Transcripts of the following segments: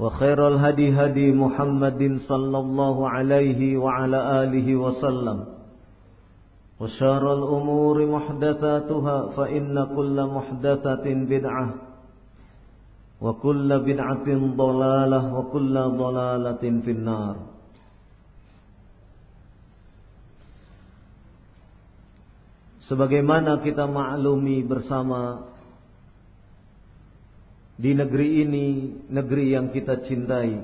وخير الهدي هدي محمد صلى الله عليه وعلى آله وسلم وشار الأمور محدثاتها فإن كل محدثة بدعة وكل بدعة ضلالة وكل ضلالة في النار Sebagaimana kita maklumi bersama di negeri ini, negeri yang kita cintai.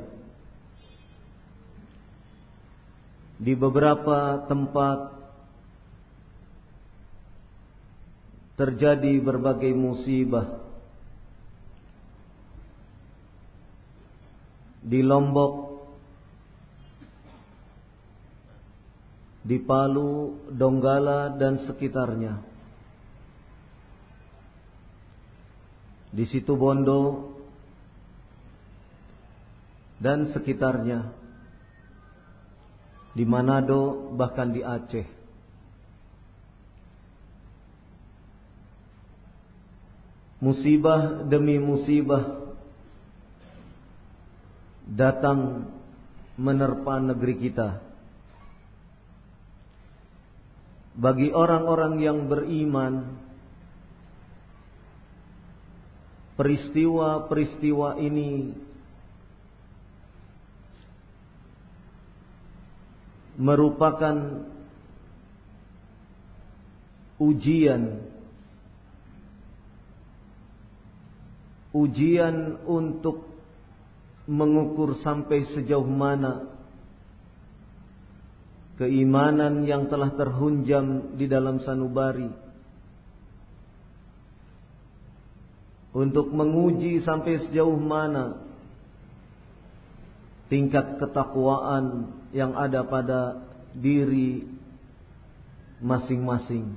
Di beberapa tempat terjadi berbagai musibah. Di Lombok, di Palu, Donggala dan sekitarnya. Di situ Bondo dan sekitarnya di Manado bahkan di Aceh. Musibah demi musibah datang menerpa negeri kita. Bagi orang-orang yang beriman peristiwa-peristiwa ini. Merupakan ujian. Ujian untuk mengukur sampai sejauh mana keimanan yang telah terhunjam di dalam sanubari untuk menguji sampai sejauh mana tingkat ketakwaan yang ada pada diri masing-masing.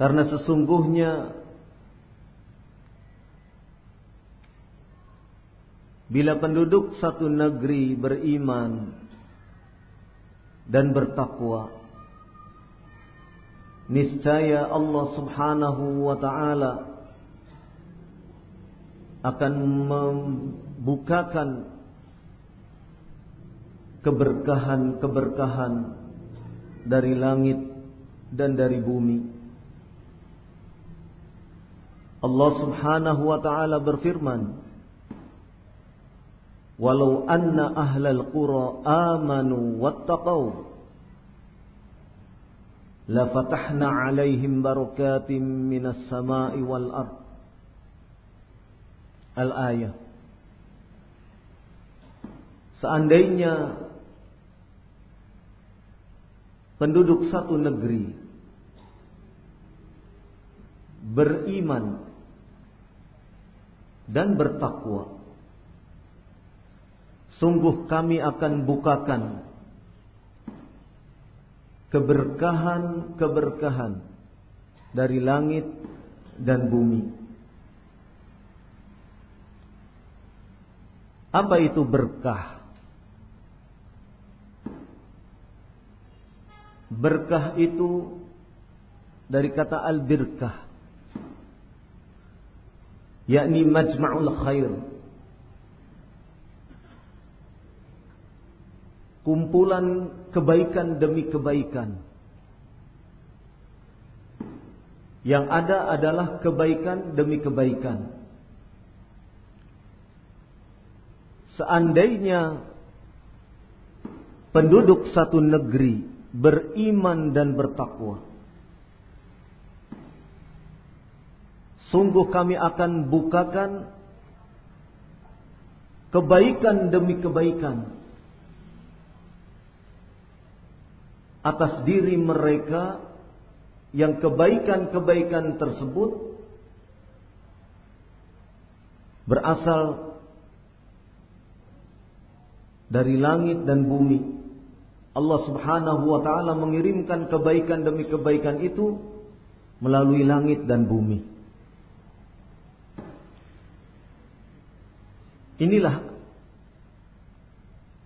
Karena sesungguhnya bila penduduk satu negeri beriman dan bertakwa niscaya Allah Subhanahu wa taala akan membukakan keberkahan-keberkahan dari langit dan dari bumi. Allah Subhanahu wa taala berfirman, "Walau anna ahlal qura amanu wattaqau لفتحنا عليهم بركات من السماء والأرض Al-ayah Seandainya penduduk satu negeri beriman dan bertakwa. Sungguh kami akan bukakan keberkahan-keberkahan dari langit dan bumi. Apa itu berkah? Berkah itu dari kata al-birkah yakni majma'ul khair kumpulan kebaikan demi kebaikan. Yang ada adalah kebaikan demi kebaikan. Seandainya penduduk satu negeri beriman dan bertakwa Sungguh kami akan bukakan kebaikan demi kebaikan atas diri mereka yang kebaikan-kebaikan tersebut berasal dari langit dan bumi. Allah Subhanahu wa taala mengirimkan kebaikan demi kebaikan itu melalui langit dan bumi. Inilah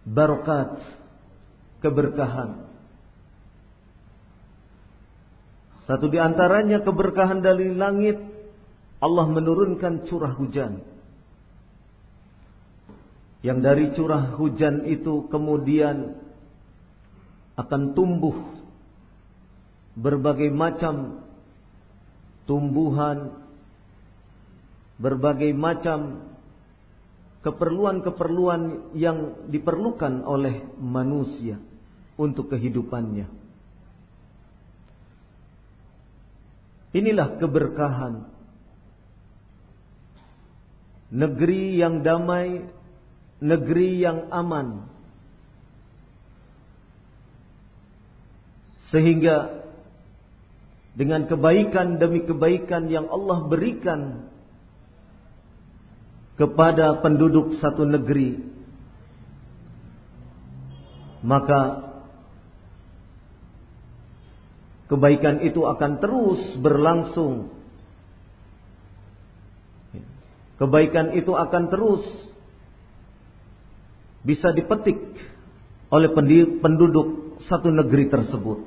barokat keberkahan. Satu di antaranya keberkahan dari langit Allah menurunkan curah hujan. Yang dari curah hujan itu kemudian akan tumbuh berbagai macam tumbuhan, berbagai macam keperluan-keperluan yang diperlukan oleh manusia untuk kehidupannya. Inilah keberkahan negeri yang damai, negeri yang aman. Sehingga dengan kebaikan demi kebaikan yang Allah berikan kepada penduduk satu negeri maka kebaikan itu akan terus berlangsung kebaikan itu akan terus bisa dipetik oleh penduduk satu negeri tersebut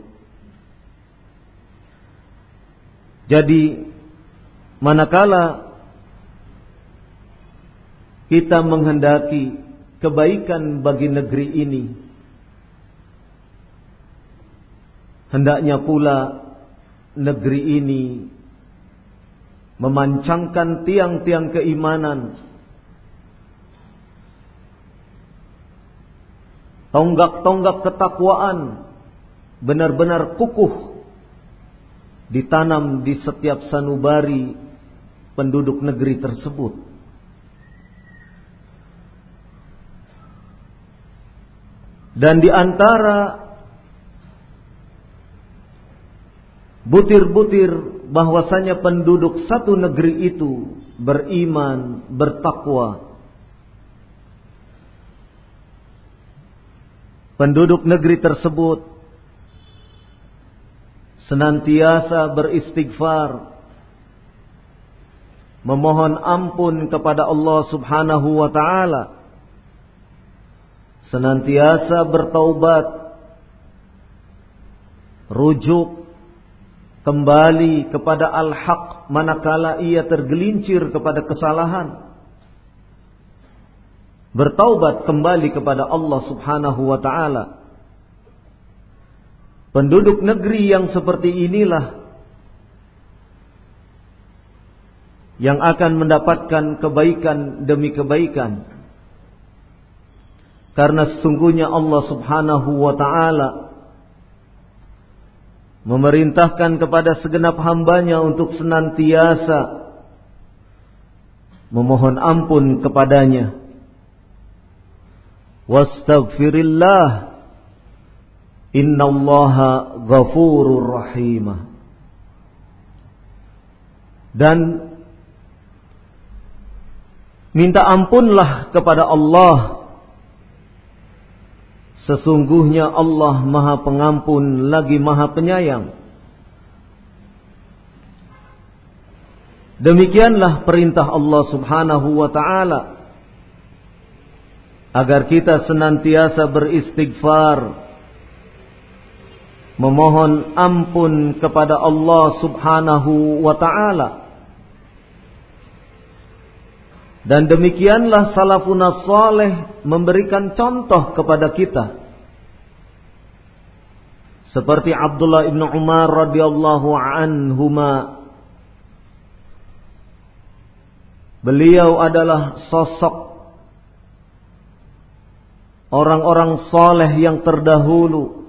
jadi manakala kita menghendaki kebaikan bagi negeri ini. Hendaknya pula negeri ini memancangkan tiang-tiang keimanan. Tonggak-tonggak ketakwaan benar-benar kukuh ditanam di setiap sanubari penduduk negeri tersebut. Dan di antara butir-butir bahwasanya penduduk satu negeri itu beriman, bertakwa. Penduduk negeri tersebut senantiasa beristighfar, memohon ampun kepada Allah Subhanahu wa taala senantiasa bertaubat, rujuk kembali kepada al-haq manakala ia tergelincir kepada kesalahan. Bertaubat kembali kepada Allah Subhanahu wa taala. Penduduk negeri yang seperti inilah yang akan mendapatkan kebaikan demi kebaikan karena sesungguhnya Allah subhanahu wa ta'ala memerintahkan kepada segenap hambanya untuk senantiasa memohon ampun kepadanya. Wastaghfirillah innallaha ghafurur rahimah. Dan minta ampunlah kepada Allah. Sesungguhnya Allah Maha Pengampun lagi Maha Penyayang. Demikianlah perintah Allah Subhanahu wa taala agar kita senantiasa beristighfar memohon ampun kepada Allah Subhanahu wa taala dan demikianlah salafun saleh memberikan contoh kepada kita. Seperti Abdullah ibn Umar radhiyallahu anhuma. Beliau adalah sosok orang-orang soleh yang terdahulu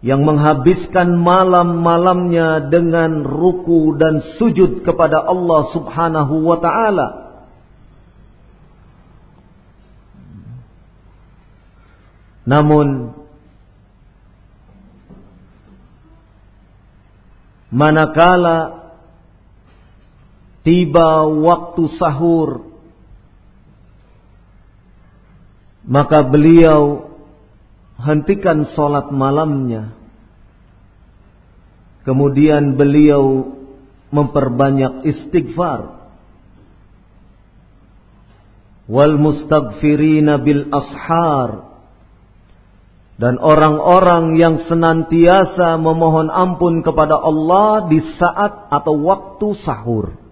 yang menghabiskan malam-malamnya dengan ruku dan sujud kepada Allah Subhanahu wa taala. Namun manakala tiba waktu sahur Maka beliau hentikan sholat malamnya. Kemudian beliau memperbanyak istighfar. Wal mustaghfirina bil ashar. Dan orang-orang yang senantiasa memohon ampun kepada Allah di saat atau waktu sahur.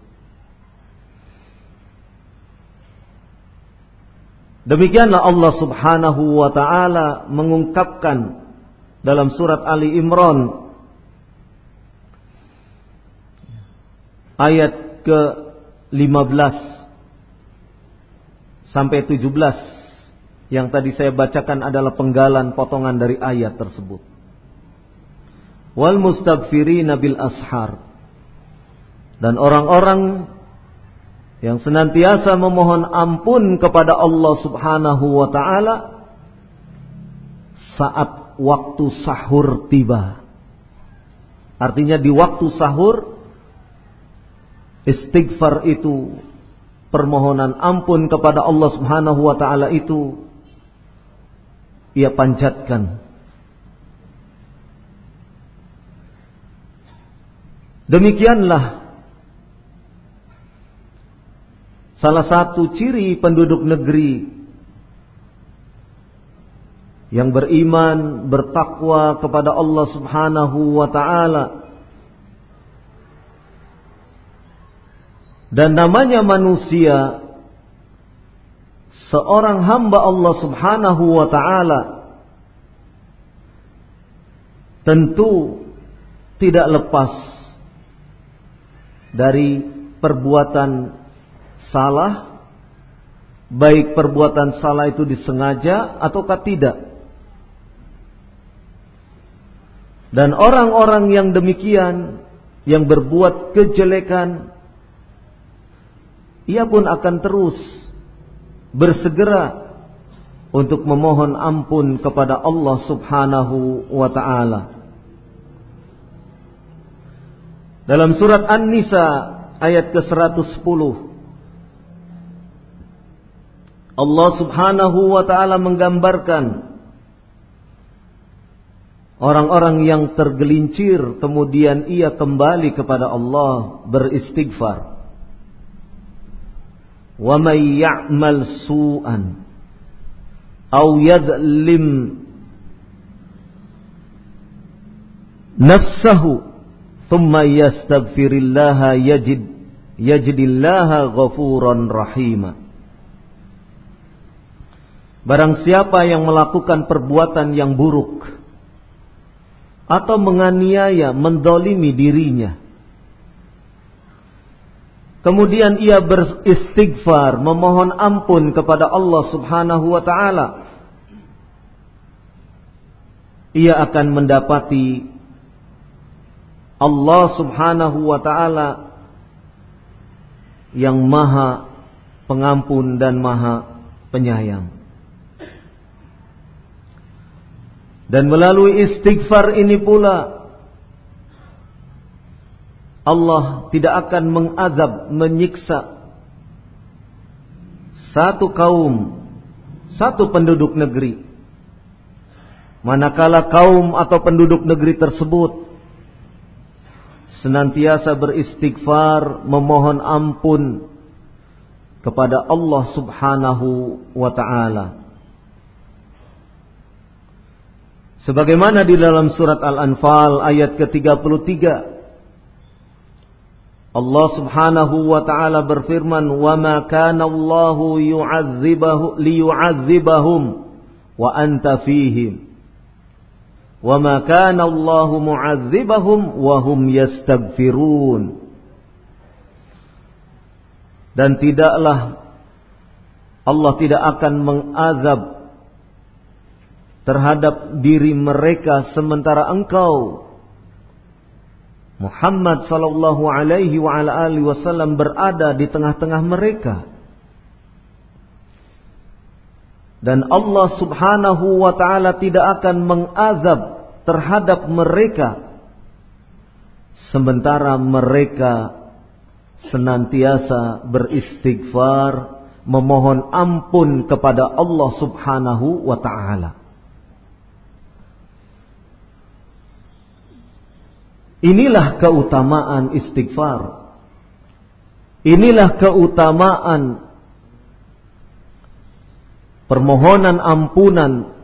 Demikianlah Allah Subhanahu wa taala mengungkapkan dalam surat Ali Imran ayat ke-15 sampai 17 yang tadi saya bacakan adalah penggalan potongan dari ayat tersebut. Wal mustaghfirina bil ashar. Dan orang-orang yang senantiasa memohon ampun kepada Allah Subhanahu wa taala saat waktu sahur tiba. Artinya di waktu sahur istighfar itu permohonan ampun kepada Allah Subhanahu wa taala itu ia panjatkan. Demikianlah salah satu ciri penduduk negeri yang beriman, bertakwa kepada Allah Subhanahu wa taala. Dan namanya manusia seorang hamba Allah Subhanahu wa taala tentu tidak lepas dari perbuatan salah, baik perbuatan salah itu disengaja ataukah tidak. Dan orang-orang yang demikian, yang berbuat kejelekan, ia pun akan terus bersegera untuk memohon ampun kepada Allah Subhanahu wa taala. Dalam surat An-Nisa ayat ke-110 Allah Subhanahu wa taala menggambarkan orang-orang yang tergelincir kemudian ia kembali kepada Allah beristighfar. Wa may ya'mal su'an aw yadlim nafsahu thumma yastaghfirillaha yajid yajidillaha ghafuran rahimah Barang siapa yang melakukan perbuatan yang buruk atau menganiaya, mendolimi dirinya. Kemudian ia beristighfar, memohon ampun kepada Allah Subhanahu wa taala. Ia akan mendapati Allah Subhanahu wa taala yang maha pengampun dan maha penyayang. Dan melalui istighfar ini pula Allah tidak akan mengazab, menyiksa satu kaum, satu penduduk negeri. Manakala kaum atau penduduk negeri tersebut senantiasa beristighfar, memohon ampun kepada Allah Subhanahu wa taala. Sebagaimana di dalam surat Al-Anfal ayat ke-33 Allah Subhanahu wa taala berfirman, "Wa ma kana Allahu yu'adzibahu liyu'adzibahum wa anta fihim." Wa ma kana Allahu mu'adzibahum wa hum yastaghfirun. Dan tidaklah Allah tidak akan mengazab terhadap diri mereka sementara engkau Muhammad sallallahu alaihi wa ala alihi wasallam berada di tengah-tengah mereka. Dan Allah Subhanahu wa taala tidak akan mengazab terhadap mereka sementara mereka senantiasa beristighfar memohon ampun kepada Allah Subhanahu wa taala. Inilah keutamaan istighfar. Inilah keutamaan permohonan ampunan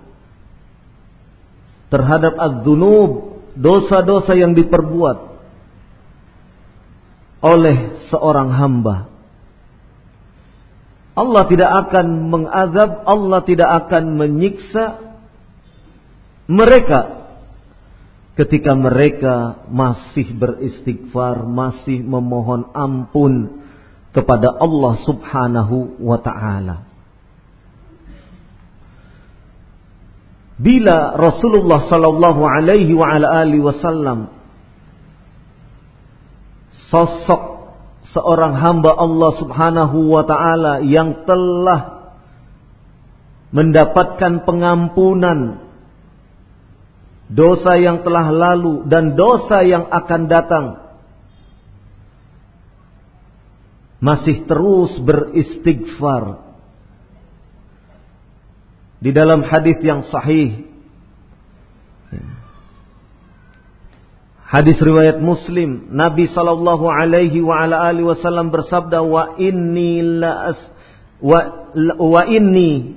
terhadap adzunub, dosa-dosa yang diperbuat oleh seorang hamba. Allah tidak akan mengazab, Allah tidak akan menyiksa mereka ketika mereka masih beristighfar, masih memohon ampun kepada Allah Subhanahu wa taala. Bila Rasulullah sallallahu alaihi wa ala alihi wasallam sosok seorang hamba Allah Subhanahu wa taala yang telah mendapatkan pengampunan dosa yang telah lalu dan dosa yang akan datang masih terus beristighfar. Di dalam hadis yang sahih Hadis riwayat Muslim, Nabi sallallahu alaihi wa ala alihi wasallam bersabda wa inni la as, wa, wa inni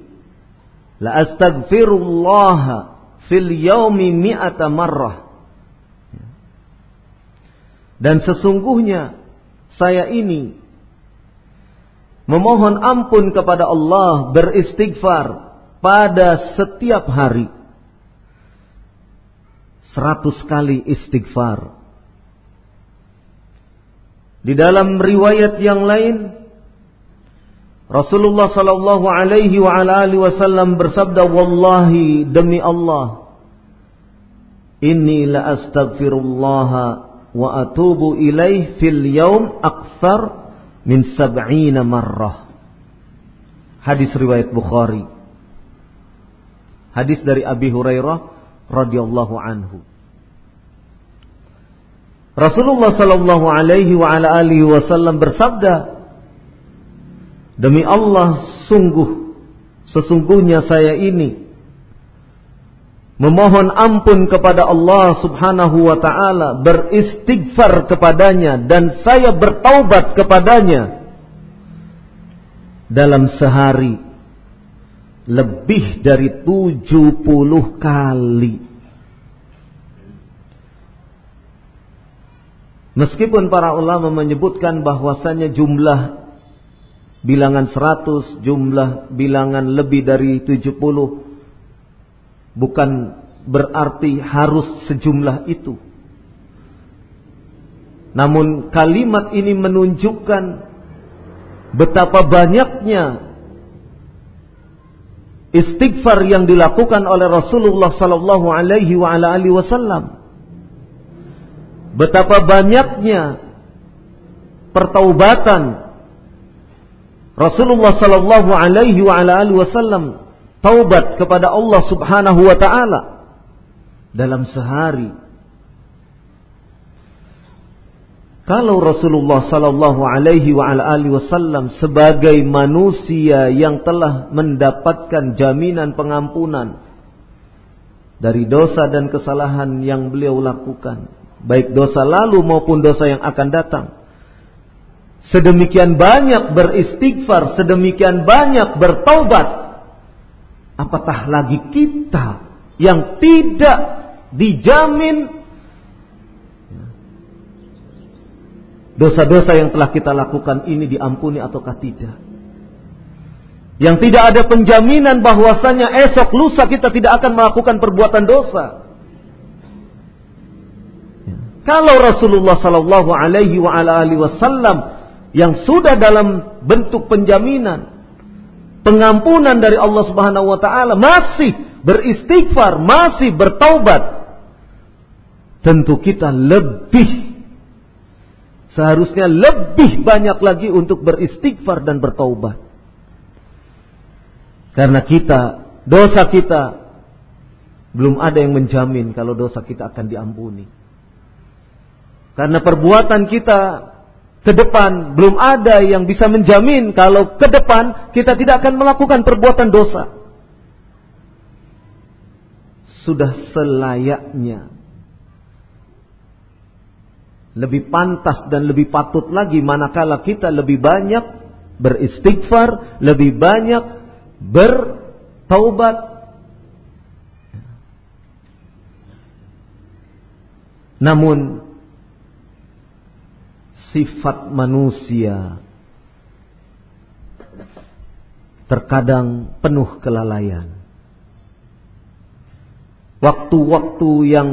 la astaghfirullah fil yaumi mi'ata marrah. Dan sesungguhnya saya ini memohon ampun kepada Allah beristighfar pada setiap hari. Seratus kali istighfar. Di dalam riwayat yang lain Rasulullah sallallahu alaihi wa alihi wasallam bersabda wallahi demi Allah inni la astaghfirullah wa atubu ilaih fil yaum akthar min sab'ina marrah. Hadis riwayat Bukhari. Hadis dari Abi Hurairah radhiyallahu anhu. Rasulullah sallallahu alaihi wa alihi wasallam bersabda Demi Allah sungguh sesungguhnya saya ini memohon ampun kepada Allah Subhanahu wa taala, beristighfar kepadanya dan saya bertaubat kepadanya dalam sehari lebih dari 70 kali. Meskipun para ulama menyebutkan bahwasanya jumlah bilangan 100, jumlah bilangan lebih dari 70 bukan berarti harus sejumlah itu. Namun kalimat ini menunjukkan betapa banyaknya istighfar yang dilakukan oleh Rasulullah sallallahu alaihi wasallam. Betapa banyaknya pertaubatan Rasulullah sallallahu alaihi wa ala alihi wasallam taubat kepada Allah Subhanahu wa taala dalam sehari. Kalau Rasulullah sallallahu alaihi wa alihi wasallam sebagai manusia yang telah mendapatkan jaminan pengampunan dari dosa dan kesalahan yang beliau lakukan, baik dosa lalu maupun dosa yang akan datang. Sedemikian banyak beristighfar, sedemikian banyak bertaubat. Apatah lagi kita yang tidak dijamin dosa-dosa yang telah kita lakukan ini diampuni ataukah tidak. Yang tidak ada penjaminan bahwasanya esok lusa kita tidak akan melakukan perbuatan dosa. Kalau Rasulullah Sallallahu Alaihi Wasallam yang sudah dalam bentuk penjaminan pengampunan dari Allah Subhanahu Wa Taala masih beristighfar, masih bertaubat, tentu kita lebih Seharusnya lebih banyak lagi untuk beristighfar dan bertaubat. Karena kita, dosa kita, belum ada yang menjamin kalau dosa kita akan diampuni. Karena perbuatan kita ke depan belum ada yang bisa menjamin kalau ke depan kita tidak akan melakukan perbuatan dosa. Sudah selayaknya lebih pantas dan lebih patut lagi manakala kita lebih banyak beristighfar, lebih banyak bertaubat. Namun sifat manusia terkadang penuh kelalaian. Waktu-waktu yang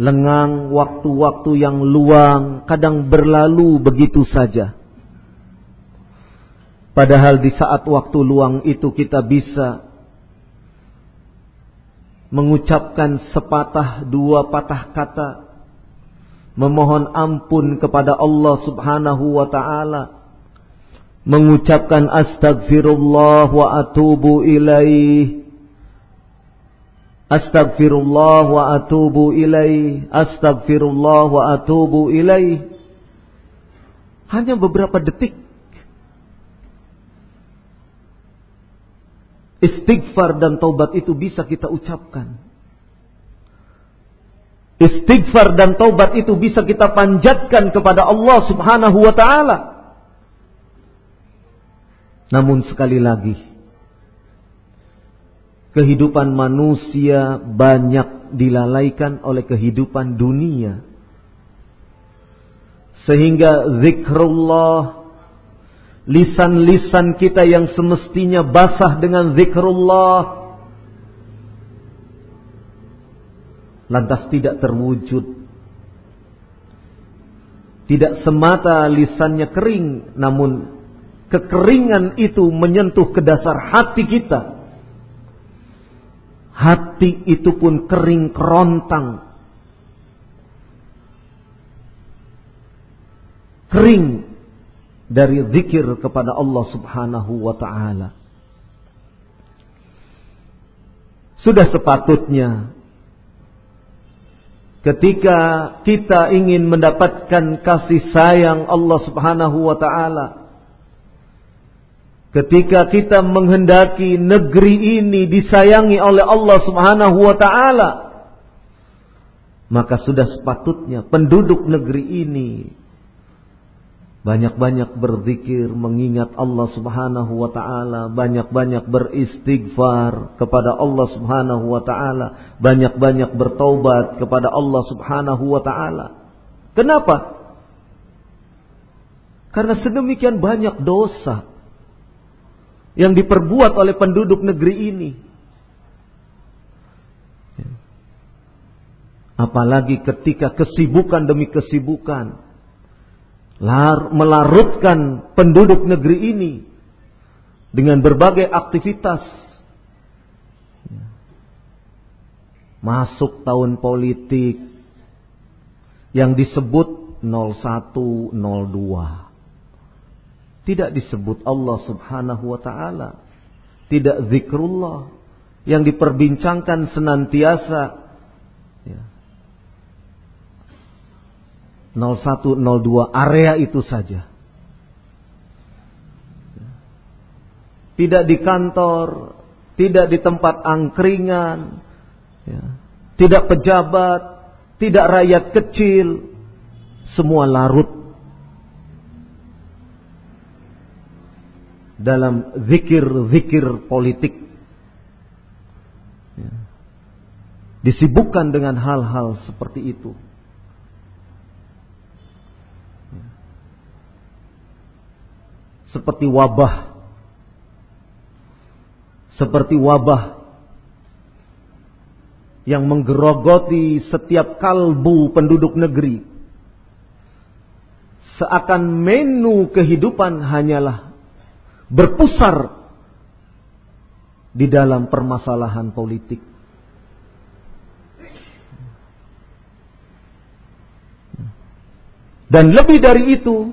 lengang, waktu-waktu yang luang, kadang berlalu begitu saja. Padahal di saat waktu luang itu kita bisa mengucapkan sepatah dua patah kata, memohon ampun kepada Allah Subhanahu wa taala, mengucapkan astagfirullah wa atubu ilaih Astaghfirullah wa atubu ilaih. Astaghfirullah wa atubu ilaih. Hanya beberapa detik. Istighfar dan taubat itu bisa kita ucapkan. Istighfar dan taubat itu bisa kita panjatkan kepada Allah Subhanahu wa taala. Namun sekali lagi, kehidupan manusia banyak dilalaikan oleh kehidupan dunia. Sehingga zikrullah, lisan-lisan kita yang semestinya basah dengan zikrullah, lantas tidak terwujud. Tidak semata lisannya kering, namun kekeringan itu menyentuh ke dasar hati kita hati itu pun kering kerontang. Kering dari zikir kepada Allah Subhanahu wa taala. Sudah sepatutnya ketika kita ingin mendapatkan kasih sayang Allah Subhanahu wa taala Ketika kita menghendaki negeri ini disayangi oleh Allah Subhanahu wa taala, maka sudah sepatutnya penduduk negeri ini banyak-banyak berzikir mengingat Allah Subhanahu wa taala, banyak-banyak beristighfar kepada Allah Subhanahu wa taala, banyak-banyak bertaubat kepada Allah Subhanahu wa taala. Kenapa? Karena sedemikian banyak dosa yang diperbuat oleh penduduk negeri ini. Apalagi ketika kesibukan demi kesibukan melarutkan penduduk negeri ini dengan berbagai aktivitas. Masuk tahun politik yang disebut 0102 tidak disebut Allah subhanahu wa ta'ala. Tidak zikrullah. Yang diperbincangkan senantiasa. Ya. 01, 02, area itu saja. Tidak di kantor, tidak di tempat angkringan, ya. tidak pejabat, tidak rakyat kecil, semua larut dalam zikir-zikir politik. Ya. Disibukkan dengan hal-hal seperti itu. Seperti wabah. Seperti wabah yang menggerogoti setiap kalbu penduduk negeri. Seakan menu kehidupan hanyalah berpusar di dalam permasalahan politik. Dan lebih dari itu,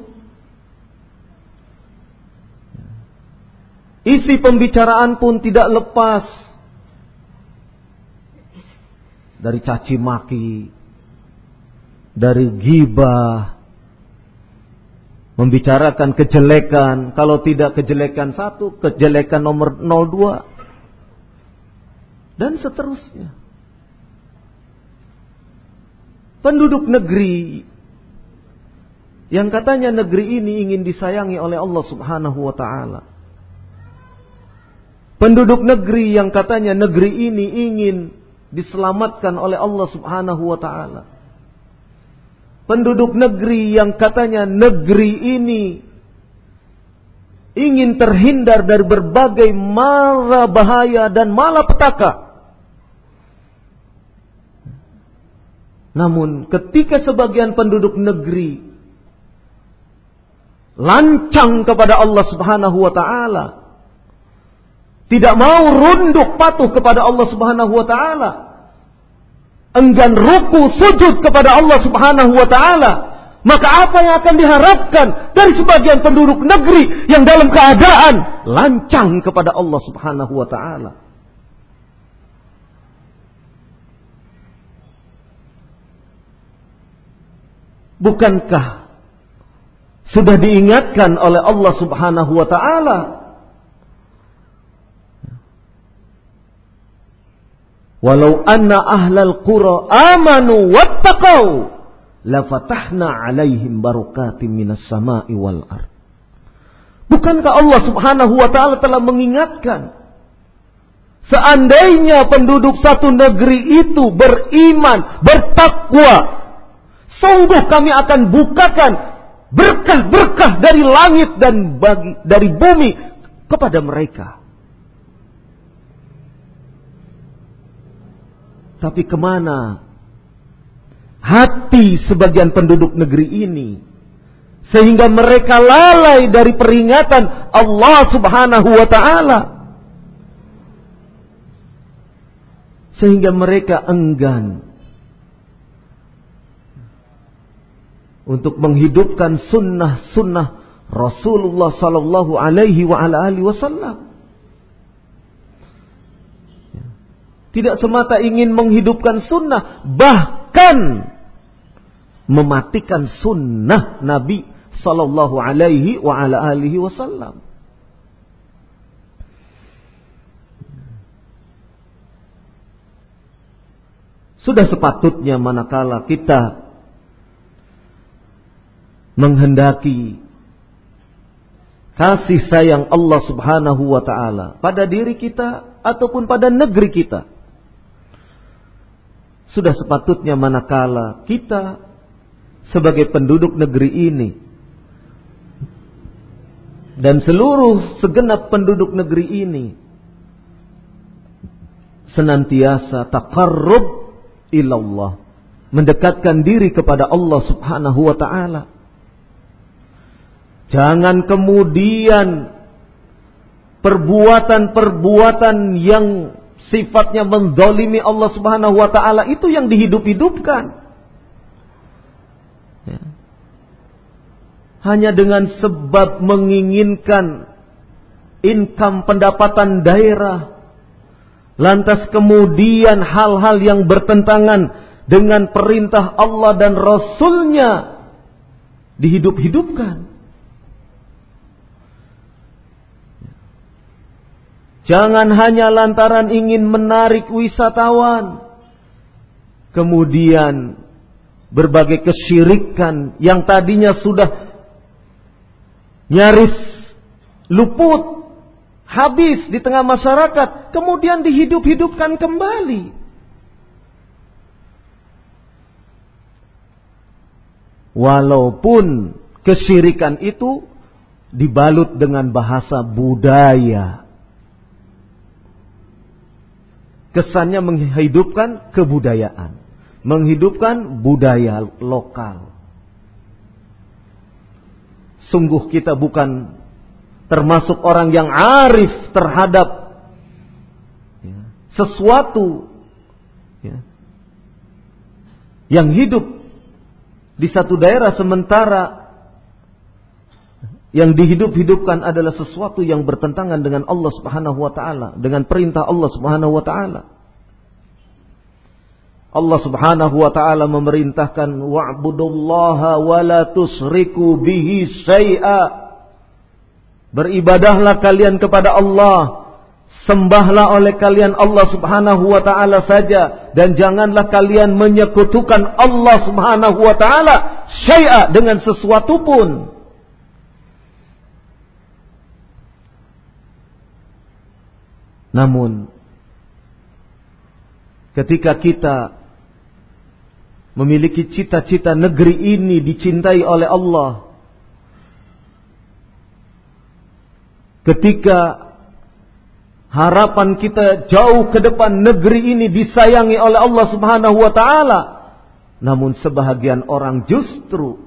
isi pembicaraan pun tidak lepas dari caci maki, dari gibah, membicarakan kejelekan, kalau tidak kejelekan satu, kejelekan nomor 02, dan seterusnya. Penduduk negeri yang katanya negeri ini ingin disayangi oleh Allah Subhanahu wa taala. Penduduk negeri yang katanya negeri ini ingin diselamatkan oleh Allah Subhanahu wa taala penduduk negeri yang katanya negeri ini ingin terhindar dari berbagai mara bahaya dan malapetaka. Namun ketika sebagian penduduk negeri lancang kepada Allah Subhanahu wa taala, tidak mau runduk patuh kepada Allah Subhanahu wa taala, enggan ruku sujud kepada Allah Subhanahu wa taala, maka apa yang akan diharapkan dari sebagian penduduk negeri yang dalam keadaan lancang kepada Allah Subhanahu wa taala? Bukankah sudah diingatkan oleh Allah Subhanahu wa taala Walau anna ahlal qura amanu wattaqau lafatahna alaihim barakatim minas sama'i wal ard. Bukankah Allah Subhanahu wa taala telah mengingatkan seandainya penduduk satu negeri itu beriman, bertakwa, sungguh kami akan bukakan berkah-berkah dari langit dan bagi dari bumi kepada mereka. Tapi ke mana hati sebagian penduduk negeri ini? Sehingga mereka lalai dari peringatan Allah subhanahu wa ta'ala. Sehingga mereka enggan untuk menghidupkan sunnah-sunnah Rasulullah sallallahu alaihi wasallam. Tidak semata ingin menghidupkan sunnah, bahkan mematikan sunnah Nabi Sallallahu Alaihi Wasallam. Sudah sepatutnya manakala kita menghendaki kasih sayang Allah Subhanahu wa taala pada diri kita ataupun pada negeri kita sudah sepatutnya manakala kita sebagai penduduk negeri ini dan seluruh segenap penduduk negeri ini senantiasa taqarrub ilallah mendekatkan diri kepada Allah Subhanahu wa taala. Jangan kemudian perbuatan-perbuatan yang sifatnya mendolimi Allah Subhanahu wa taala itu yang dihidup-hidupkan. Ya. Hanya dengan sebab menginginkan income pendapatan daerah. Lantas kemudian hal-hal yang bertentangan dengan perintah Allah dan Rasulnya dihidup-hidupkan. Jangan hanya lantaran ingin menarik wisatawan, kemudian berbagai kesyirikan yang tadinya sudah nyaris luput, habis di tengah masyarakat, kemudian dihidup-hidupkan kembali. Walaupun kesyirikan itu dibalut dengan bahasa budaya. Kesannya menghidupkan kebudayaan. Menghidupkan budaya lokal. Sungguh kita bukan termasuk orang yang arif terhadap ya, sesuatu ya, yang hidup di satu daerah sementara yang dihidup-hidupkan adalah sesuatu yang bertentangan dengan Allah Subhanahu wa taala, dengan perintah Allah Subhanahu wa taala. Allah Subhanahu wa taala memerintahkan wa'budullaha wa la tusriku bihi syai'a. Beribadahlah kalian kepada Allah, sembahlah oleh kalian Allah Subhanahu wa taala saja dan janganlah kalian menyekutukan Allah Subhanahu wa taala syai'a dengan sesuatu pun. Namun ketika kita memiliki cita-cita negeri ini dicintai oleh Allah, ketika harapan kita jauh ke depan negeri ini disayangi oleh Allah Subhanahu wa taala, namun sebahagian orang justru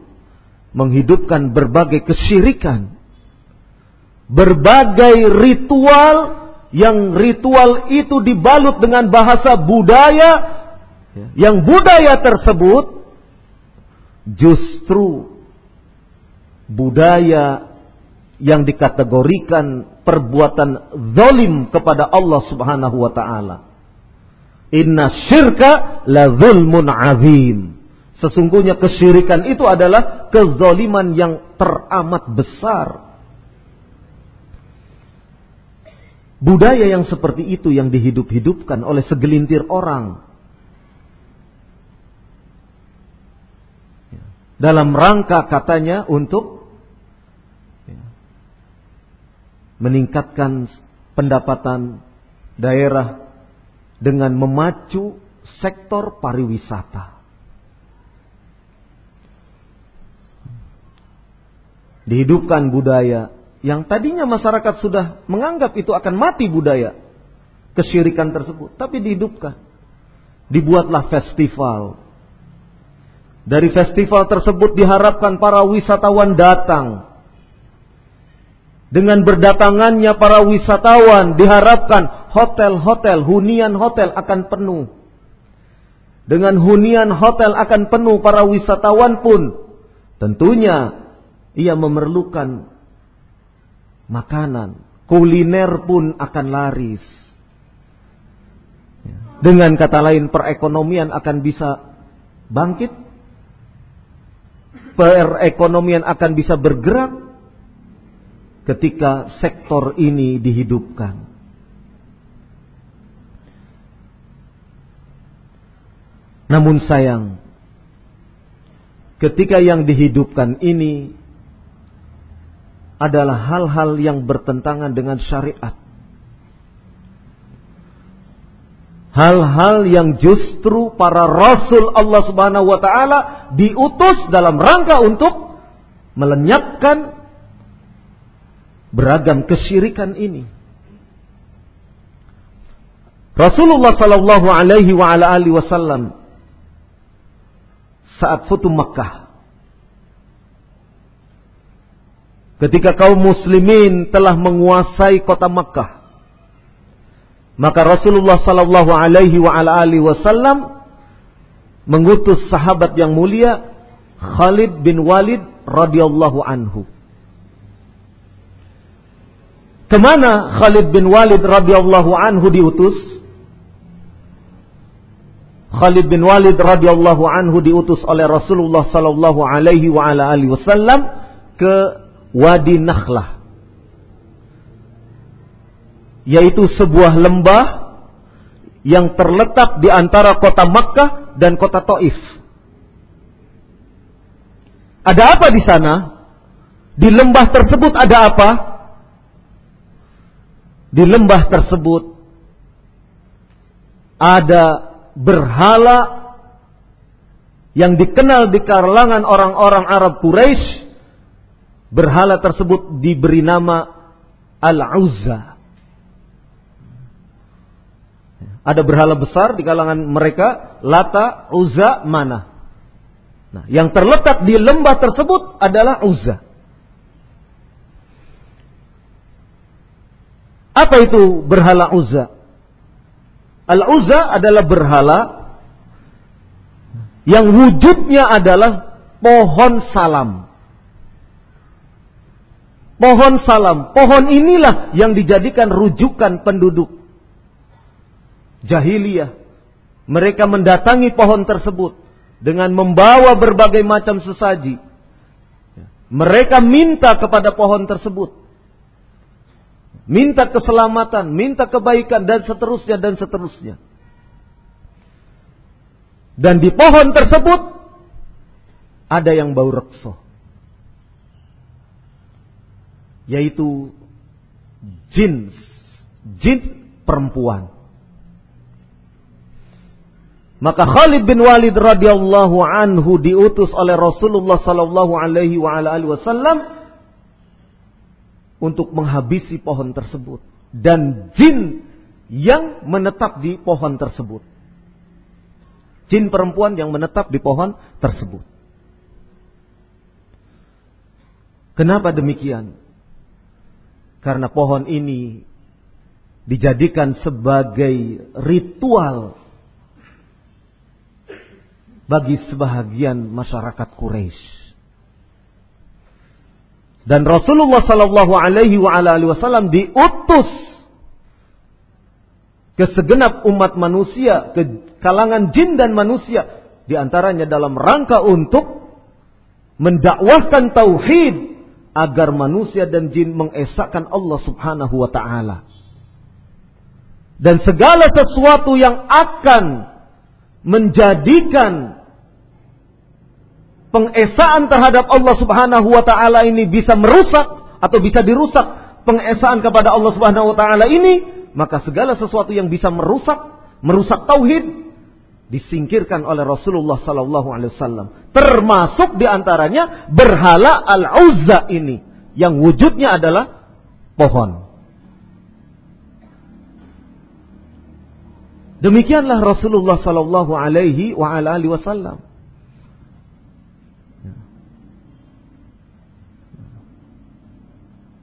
menghidupkan berbagai kesyirikan, berbagai ritual yang ritual itu dibalut dengan bahasa budaya yang budaya tersebut justru budaya yang dikategorikan perbuatan zalim kepada Allah Subhanahu wa taala. Inna syirka la zulmun azim. Sesungguhnya kesyirikan itu adalah kezaliman yang teramat besar. Budaya yang seperti itu yang dihidup-hidupkan oleh segelintir orang. Dalam rangka katanya untuk meningkatkan pendapatan daerah dengan memacu sektor pariwisata. Dihidupkan budaya yang tadinya masyarakat sudah menganggap itu akan mati budaya kesyirikan tersebut, tapi dihidupkan. Dibuatlah festival. Dari festival tersebut diharapkan para wisatawan datang. Dengan berdatangannya para wisatawan diharapkan hotel-hotel, hunian hotel akan penuh. Dengan hunian hotel akan penuh para wisatawan pun tentunya ia memerlukan makanan, kuliner pun akan laris. Dengan kata lain perekonomian akan bisa bangkit. Perekonomian akan bisa bergerak ketika sektor ini dihidupkan. Namun sayang, ketika yang dihidupkan ini adalah hal-hal yang bertentangan dengan syariat. Hal-hal yang justru para rasul Allah Subhanahu wa taala diutus dalam rangka untuk melenyapkan beragam kesyirikan ini. Rasulullah sallallahu alaihi wa ala alihi wasallam saat Futuh Makkah ketika kaum muslimin telah menguasai kota Makkah. Maka Rasulullah sallallahu alaihi wa alihi wasallam mengutus sahabat yang mulia Khalid bin Walid radhiyallahu anhu. Ke mana Khalid bin Walid radhiyallahu anhu diutus? Khalid bin Walid radhiyallahu anhu diutus oleh Rasulullah sallallahu alaihi wa alihi wasallam ke Wadi Nakhlah. Yaitu sebuah lembah yang terletak di antara kota Makkah dan kota Taif. Ada apa di sana? Di lembah tersebut ada apa? Di lembah tersebut ada berhala yang dikenal di kalangan orang-orang Arab Quraisy berhala tersebut diberi nama Al-Uzza. Ada berhala besar di kalangan mereka, Lata, Uzza, Mana. Nah, yang terletak di lembah tersebut adalah Uzza. Apa itu berhala Uzza? Al-Uzza adalah berhala yang wujudnya adalah pohon salam. Pohon salam, pohon inilah yang dijadikan rujukan penduduk jahiliyah. Mereka mendatangi pohon tersebut dengan membawa berbagai macam sesaji. Mereka minta kepada pohon tersebut minta keselamatan, minta kebaikan dan seterusnya dan seterusnya. Dan di pohon tersebut ada yang bau rekso. Yaitu jin, jin perempuan. Maka Khalid bin Walid radhiyallahu anhu diutus oleh Rasulullah sallallahu alaihi wasallam untuk menghabisi pohon tersebut dan jin yang menetap di pohon tersebut. Jin perempuan yang menetap di pohon tersebut. Kenapa demikian? Karena pohon ini dijadikan sebagai ritual bagi sebahagian masyarakat Quraisy. Dan Rasulullah Sallallahu Alaihi Wasallam diutus ke segenap umat manusia, ke kalangan jin dan manusia, di antaranya dalam rangka untuk mendakwahkan tauhid agar manusia dan jin mengesahkan Allah Subhanahu wa taala. Dan segala sesuatu yang akan menjadikan pengesaan terhadap Allah Subhanahu wa taala ini bisa merusak atau bisa dirusak pengesaan kepada Allah Subhanahu wa taala ini, maka segala sesuatu yang bisa merusak, merusak tauhid disingkirkan oleh Rasulullah sallallahu alaihi wasallam. Termasuk di antaranya berhala Al-Uzza ini yang wujudnya adalah pohon. Demikianlah Rasulullah sallallahu alaihi wasallam.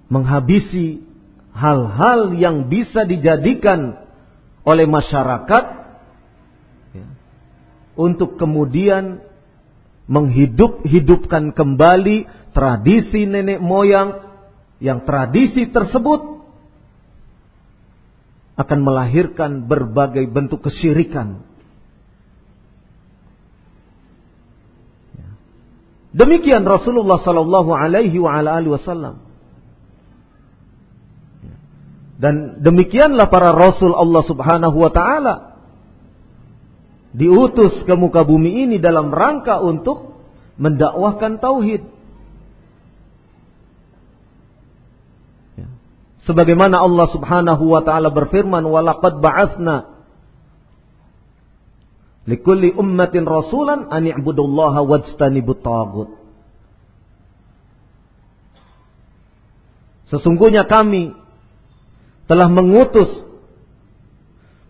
menghabisi hal-hal yang bisa dijadikan oleh masyarakat ya, untuk kemudian menghidup-hidupkan kembali tradisi nenek moyang yang tradisi tersebut akan melahirkan berbagai bentuk kesyirikan. Demikian Rasulullah Sallallahu Alaihi Wasallam. Dan demikianlah para rasul Allah Subhanahu wa taala diutus ke muka bumi ini dalam rangka untuk mendakwahkan tauhid. Ya. Sebagaimana Allah Subhanahu wa taala berfirman, "Walaqad ba'atsna likulli ummatin rasulan an i'budullaha wajtanibut tagut." Sesungguhnya kami telah mengutus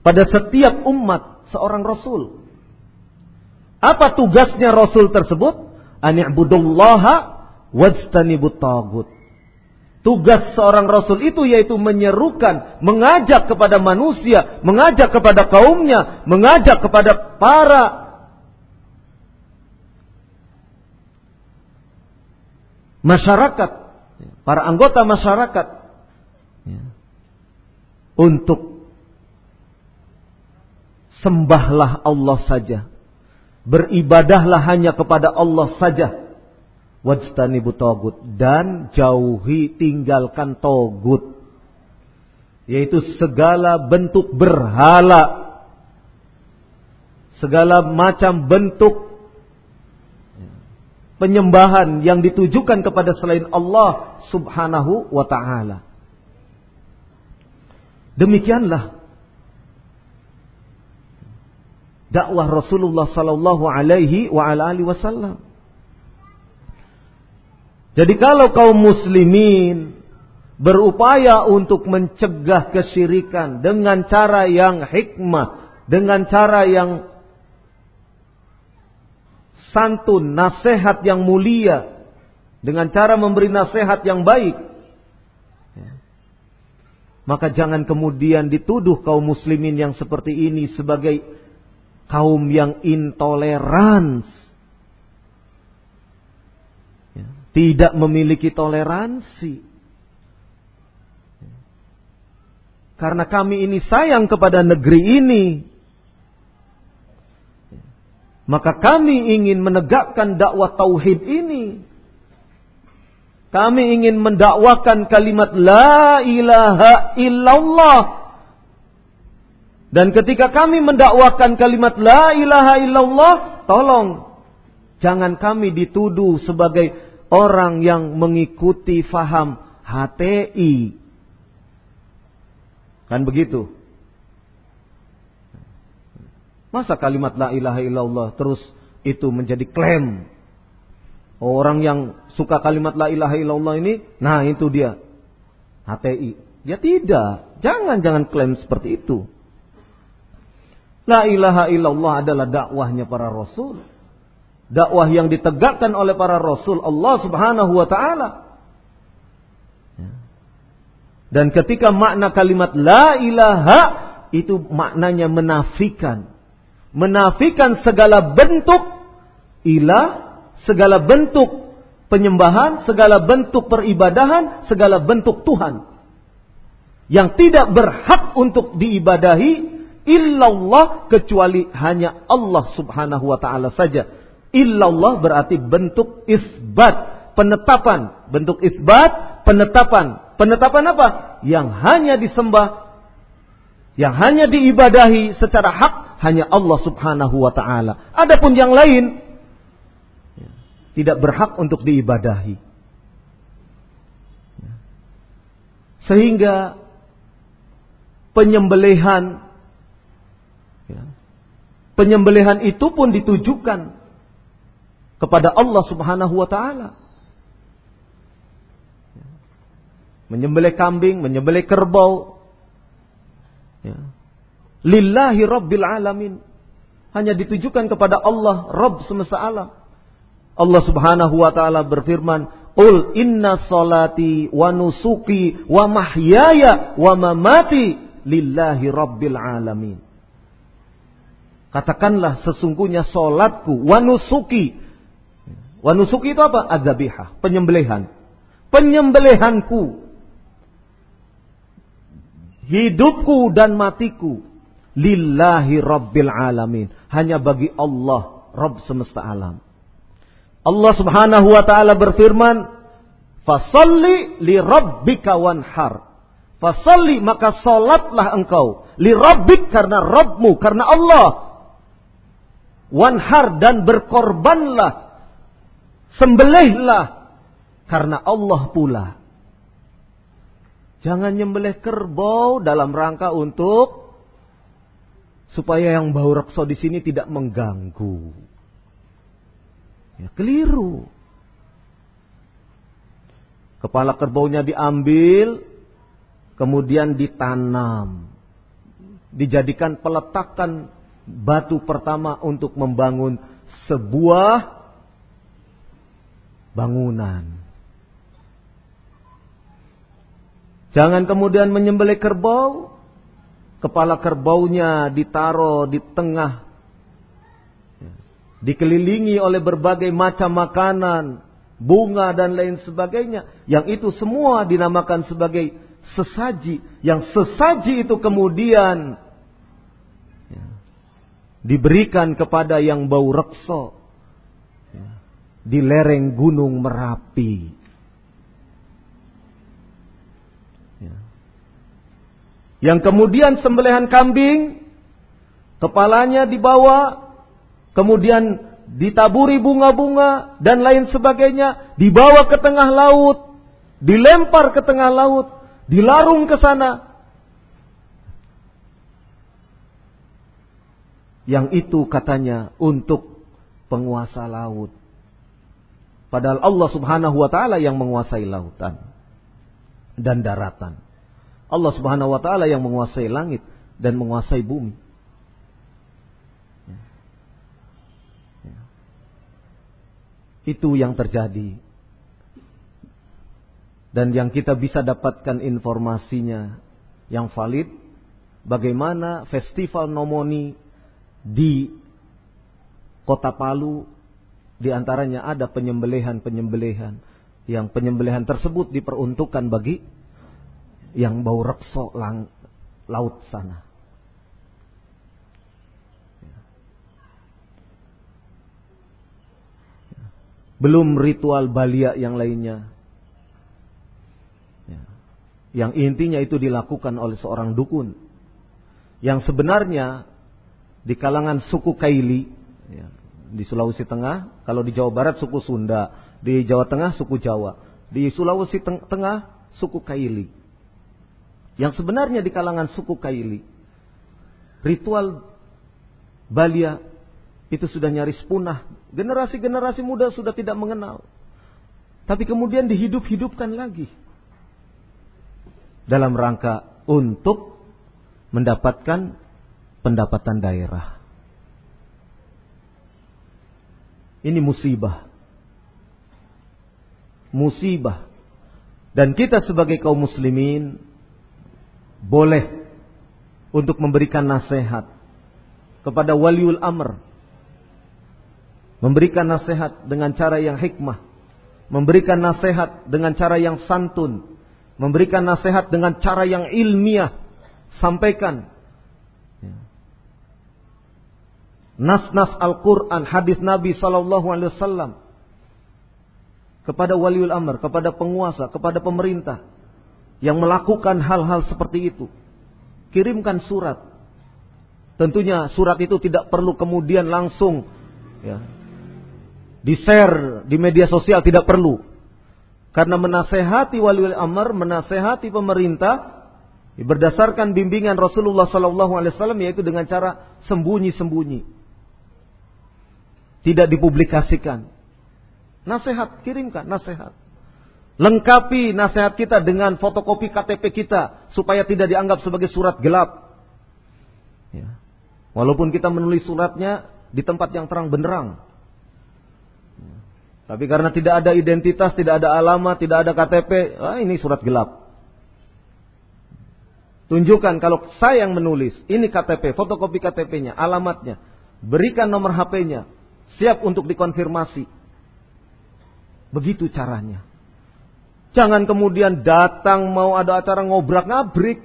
pada setiap umat seorang rasul. Apa tugasnya rasul tersebut? Ani'budullaha wajtanibut tagut. Tugas seorang rasul itu yaitu menyerukan, mengajak kepada manusia, mengajak kepada kaumnya, mengajak kepada para masyarakat, para anggota masyarakat untuk sembahlah Allah saja. Beribadahlah hanya kepada Allah saja. Wajtanibu togut. Dan jauhi tinggalkan togut. Yaitu segala bentuk berhala. Segala macam bentuk penyembahan yang ditujukan kepada selain Allah subhanahu wa ta'ala. Demikianlah dakwah Rasulullah sallallahu alaihi wasallam. Jadi kalau kaum muslimin berupaya untuk mencegah kesyirikan dengan cara yang hikmah, dengan cara yang santun, nasihat yang mulia, dengan cara memberi nasihat yang baik, maka jangan kemudian dituduh kaum muslimin yang seperti ini sebagai kaum yang intoleran. Ya, tidak memiliki toleransi. Karena kami ini sayang kepada negeri ini. Maka kami ingin menegakkan dakwah tauhid ini. Kami ingin mendakwakan kalimat la ilaha illallah dan ketika kami mendakwakan kalimat la ilaha illallah, tolong jangan kami dituduh sebagai orang yang mengikuti faham HTI. Kan begitu? Masa kalimat la ilaha illallah terus itu menjadi klaim? Orang yang suka kalimat la ilaha illallah ini, nah itu dia. HTI. Ya tidak. Jangan jangan klaim seperti itu. La ilaha illallah adalah dakwahnya para rasul. Dakwah yang ditegakkan oleh para rasul Allah subhanahu wa ta'ala. Ya. Dan ketika makna kalimat la ilaha itu maknanya menafikan. Menafikan segala bentuk ilah, segala bentuk penyembahan, segala bentuk peribadahan, segala bentuk Tuhan. Yang tidak berhak untuk diibadahi illallah kecuali hanya Allah Subhanahu wa taala saja. Illallah berarti bentuk isbat, penetapan, bentuk isbat, penetapan. Penetapan apa? Yang hanya disembah, yang hanya diibadahi secara hak hanya Allah Subhanahu wa taala. Adapun yang lain tidak berhak untuk diibadahi. Sehingga penyembelihan. Penyembelihan itu pun ditujukan kepada Allah Subhanahu wa taala. Menyembelih kambing, menyembelih kerbau. Ya. Lillahi Rabbil Alamin. Hanya ditujukan kepada Allah, Rabb semesta alam. Allah Subhanahu wa taala berfirman, "Qul inna salati wa nusuki wa mahyaya wa mamati lillahi Rabbil Alamin." Katakanlah sesungguhnya solatku, wanusuki. Wanusuki itu apa? Adzabihah, penyembelihan. Penyembelihanku. Hidupku dan matiku. Lillahi Rabbil Alamin. Hanya bagi Allah, Rabb semesta alam. Allah subhanahu wa ta'ala berfirman, Fasalli li rabbika wanhar. Fasalli maka solatlah engkau. Li rabbik karena Rabbmu, karena Allah wanhar dan berkorbanlah, sembelihlah karena Allah pula. Jangan nyembelih kerbau dalam rangka untuk supaya yang bau rekso di sini tidak mengganggu. Ya, keliru. Kepala kerbaunya diambil, kemudian ditanam. Dijadikan peletakan batu pertama untuk membangun sebuah bangunan. Jangan kemudian menyembelih kerbau, kepala kerbaunya ditaruh di tengah, dikelilingi oleh berbagai macam makanan, bunga dan lain sebagainya. Yang itu semua dinamakan sebagai sesaji. Yang sesaji itu kemudian diberikan kepada yang bau rekso ya, di lereng gunung Merapi. Ya. Yang kemudian sembelihan kambing, kepalanya dibawa, kemudian ditaburi bunga-bunga dan lain sebagainya, dibawa ke tengah laut, dilempar ke tengah laut, dilarung ke sana, yang itu katanya untuk penguasa laut. Padahal Allah Subhanahu wa taala yang menguasai lautan dan daratan. Allah Subhanahu wa taala yang menguasai langit dan menguasai bumi. Itu yang terjadi. Dan yang kita bisa dapatkan informasinya yang valid bagaimana festival nomoni di kota Palu di antaranya ada penyembelihan-penyembelihan yang penyembelihan tersebut diperuntukkan bagi yang bau rekso lang, laut sana. Belum ritual balia yang lainnya. Yang intinya itu dilakukan oleh seorang dukun. Yang sebenarnya di kalangan suku Kaili ya, di Sulawesi Tengah, kalau di Jawa Barat suku Sunda, di Jawa Tengah suku Jawa, di Sulawesi Teng Tengah suku Kaili. Yang sebenarnya di kalangan suku Kaili, ritual Balia itu sudah nyaris punah. Generasi-generasi muda sudah tidak mengenal. Tapi kemudian dihidup-hidupkan lagi. Dalam rangka untuk mendapatkan pendapatan daerah. Ini musibah. Musibah. Dan kita sebagai kaum muslimin boleh untuk memberikan nasihat kepada waliul amr. Memberikan nasihat dengan cara yang hikmah. Memberikan nasihat dengan cara yang santun. Memberikan nasihat dengan cara yang ilmiah. Sampaikan nas-nas Al-Quran, hadis Nabi Sallallahu Alaihi Wasallam kepada waliul amr, kepada penguasa, kepada pemerintah yang melakukan hal-hal seperti itu. Kirimkan surat. Tentunya surat itu tidak perlu kemudian langsung ya, di-share di media sosial tidak perlu. Karena menasehati waliul amr, menasehati pemerintah berdasarkan bimbingan Rasulullah Wasallam yaitu dengan cara sembunyi-sembunyi tidak dipublikasikan. Nasihat, kirimkan nasihat. Lengkapi nasihat kita dengan fotokopi KTP kita supaya tidak dianggap sebagai surat gelap. Ya. Walaupun kita menulis suratnya di tempat yang terang benderang. Ya. Tapi karena tidak ada identitas, tidak ada alamat, tidak ada KTP, ah, ini surat gelap. Tunjukkan kalau saya yang menulis, ini KTP, fotokopi KTP-nya, alamatnya. Berikan nomor HP-nya, Siap untuk dikonfirmasi. Begitu caranya. Jangan kemudian datang mau ada acara ngobrak-ngabrik.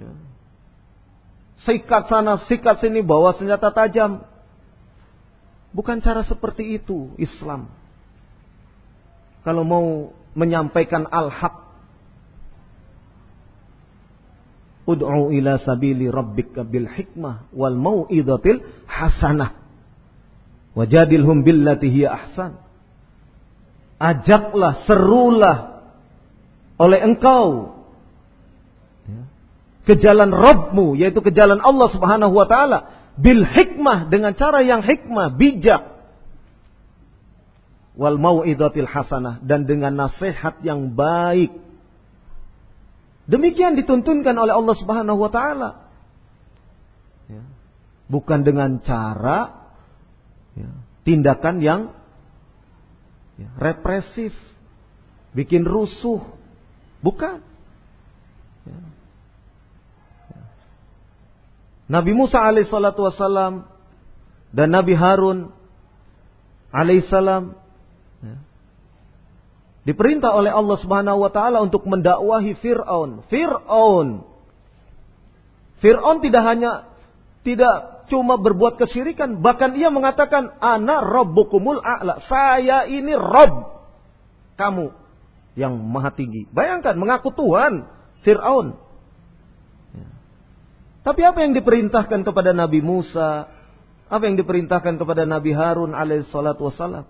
Ya. Sikat sana, sikat sini, bawa senjata tajam. Bukan cara seperti itu Islam. Kalau mau menyampaikan al-haq. Ud'u ila sabili rabbika bil hikmah wal mau'idatil hasanah. Wajadilhum billati hiya ahsan. Ajaklah, serulah oleh engkau ya, ke jalan Rabbmu, yaitu ke jalan Allah Subhanahu wa taala bil hikmah dengan cara yang hikmah, bijak. Wal mau'idatil hasanah dan dengan nasihat yang baik. Demikian dituntunkan oleh Allah Subhanahu wa taala. Ya. Bukan dengan cara ya, tindakan yang ya, represif, bikin rusuh, bukan. Ya. Ya. Nabi Musa alaihissalatu wassalam dan Nabi Harun alaihissalam ya, diperintah oleh Allah Subhanahu wa taala untuk mendakwahi Firaun. Firaun Firaun tidak hanya tidak cuma berbuat kesyirikan, bahkan ia mengatakan ana rabbukumul a'la. Saya ini Rob kamu yang maha tinggi. Bayangkan mengaku Tuhan Fir'aun. Ya. Tapi apa yang diperintahkan kepada Nabi Musa? Apa yang diperintahkan kepada Nabi Harun alaihissalatu wassalam?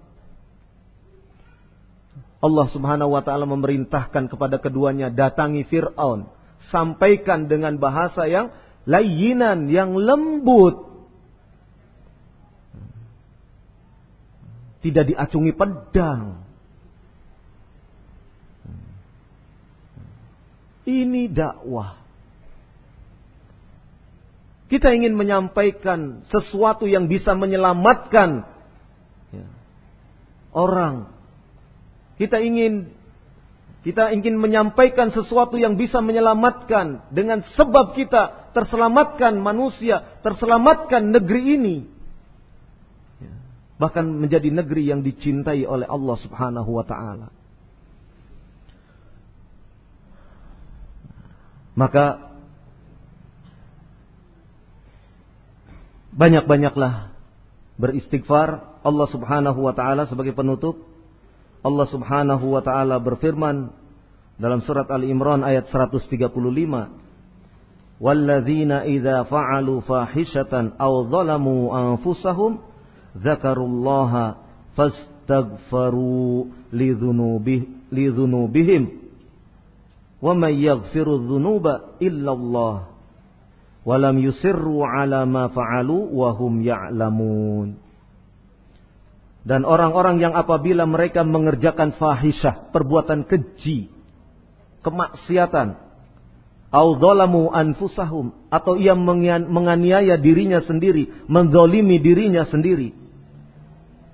Allah subhanahu wa ta'ala memerintahkan kepada keduanya datangi Fir'aun. Sampaikan dengan bahasa yang layinan, yang lembut. Tidak diacungi pedang. Ini dakwah. Kita ingin menyampaikan sesuatu yang bisa menyelamatkan orang. Kita ingin kita ingin menyampaikan sesuatu yang bisa menyelamatkan dengan sebab kita terselamatkan manusia, terselamatkan negeri ini. Bahkan menjadi negeri yang dicintai oleh Allah Subhanahu wa taala. Maka banyak-banyaklah beristighfar Allah Subhanahu wa taala sebagai penutup Allah Subhanahu wa taala berfirman dalam surat Ali Imran ayat 135 Walladzina idza fa'alu fahishatan aw zalamu anfusahum dzakarullaha fastaghfaru lidzunubih lidzunubihim wa may yaghfiru dzunuba illa Allah wa lam yusirru ala ma fa'alu wa hum ya'lamun dan orang-orang yang apabila mereka mengerjakan fahisyah, perbuatan keji, kemaksiatan, audolamu anfusahum atau ia menganiaya dirinya sendiri, mendolimi dirinya sendiri.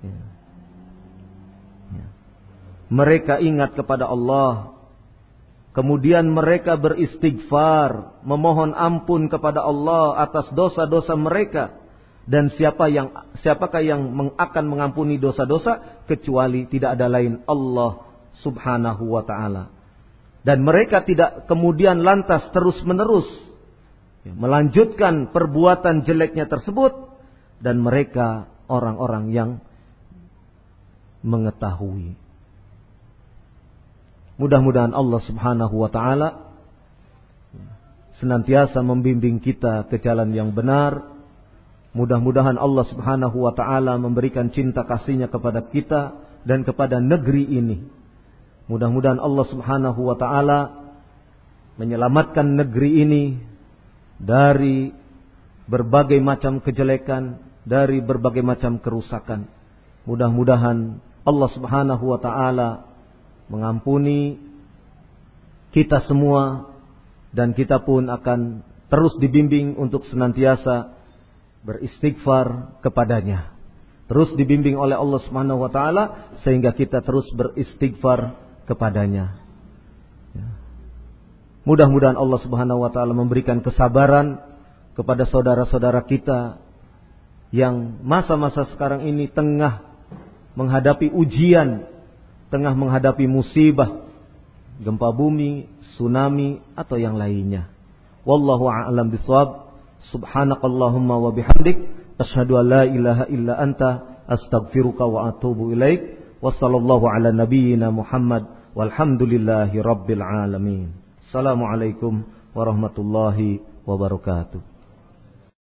Ya. Ya. Mereka ingat kepada Allah, kemudian mereka beristighfar, memohon ampun kepada Allah atas dosa-dosa mereka dan siapa yang siapakah yang akan mengampuni dosa-dosa kecuali tidak ada lain Allah Subhanahu wa taala. Dan mereka tidak kemudian lantas terus-menerus melanjutkan perbuatan jeleknya tersebut dan mereka orang-orang yang mengetahui. Mudah-mudahan Allah Subhanahu wa taala senantiasa membimbing kita ke jalan yang benar Mudah-mudahan Allah Subhanahu wa taala memberikan cinta kasihnya kepada kita dan kepada negeri ini. Mudah-mudahan Allah Subhanahu wa taala menyelamatkan negeri ini dari berbagai macam kejelekan, dari berbagai macam kerusakan. Mudah-mudahan Allah Subhanahu wa taala mengampuni kita semua dan kita pun akan terus dibimbing untuk senantiasa beristighfar kepadanya. Terus dibimbing oleh Allah Subhanahu wa taala sehingga kita terus beristighfar kepadanya. Ya. Mudah-mudahan Allah Subhanahu wa taala memberikan kesabaran kepada saudara-saudara kita yang masa-masa sekarang ini tengah menghadapi ujian, tengah menghadapi musibah, gempa bumi, tsunami atau yang lainnya. Wallahu a'lam bishawab. Subhanakallahumma wa bihamdik asyhadu an la ilaha illa anta astaghfiruka wa atubu ilaik. Wassallallahu ala nabiyyina Muhammad walhamdulillahi rabbil alamin. Assalamualaikum warahmatullahi wabarakatuh.